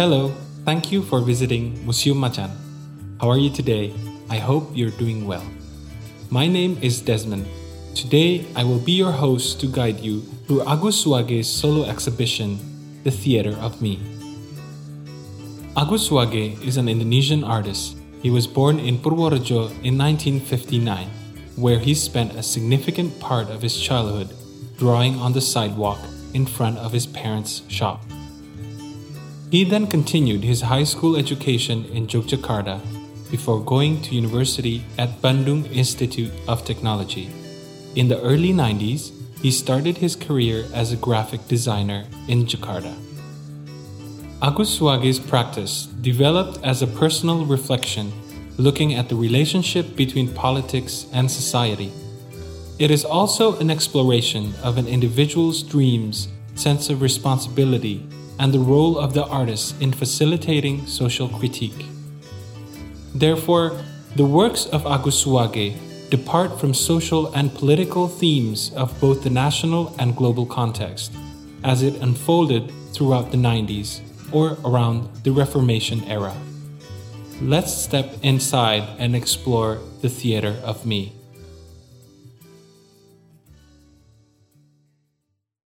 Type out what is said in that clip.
Hello, thank you for visiting Museum Macan. How are you today? I hope you're doing well. My name is Desmond. Today, I will be your host to guide you through Agus Suwage's solo exhibition, The Theater of Me. Agus is an Indonesian artist. He was born in Purworejo in 1959, where he spent a significant part of his childhood drawing on the sidewalk in front of his parents' shop. He then continued his high school education in Yogyakarta before going to university at Bandung Institute of Technology. In the early 90s, he started his career as a graphic designer in Jakarta. Agus practice developed as a personal reflection looking at the relationship between politics and society. It is also an exploration of an individual's dreams, sense of responsibility, and the role of the artist in facilitating social critique. Therefore, the works of Agus Suwage depart from social and political themes of both the national and global context, as it unfolded throughout the 90s or around the Reformation era. Let's step inside and explore the theater of me.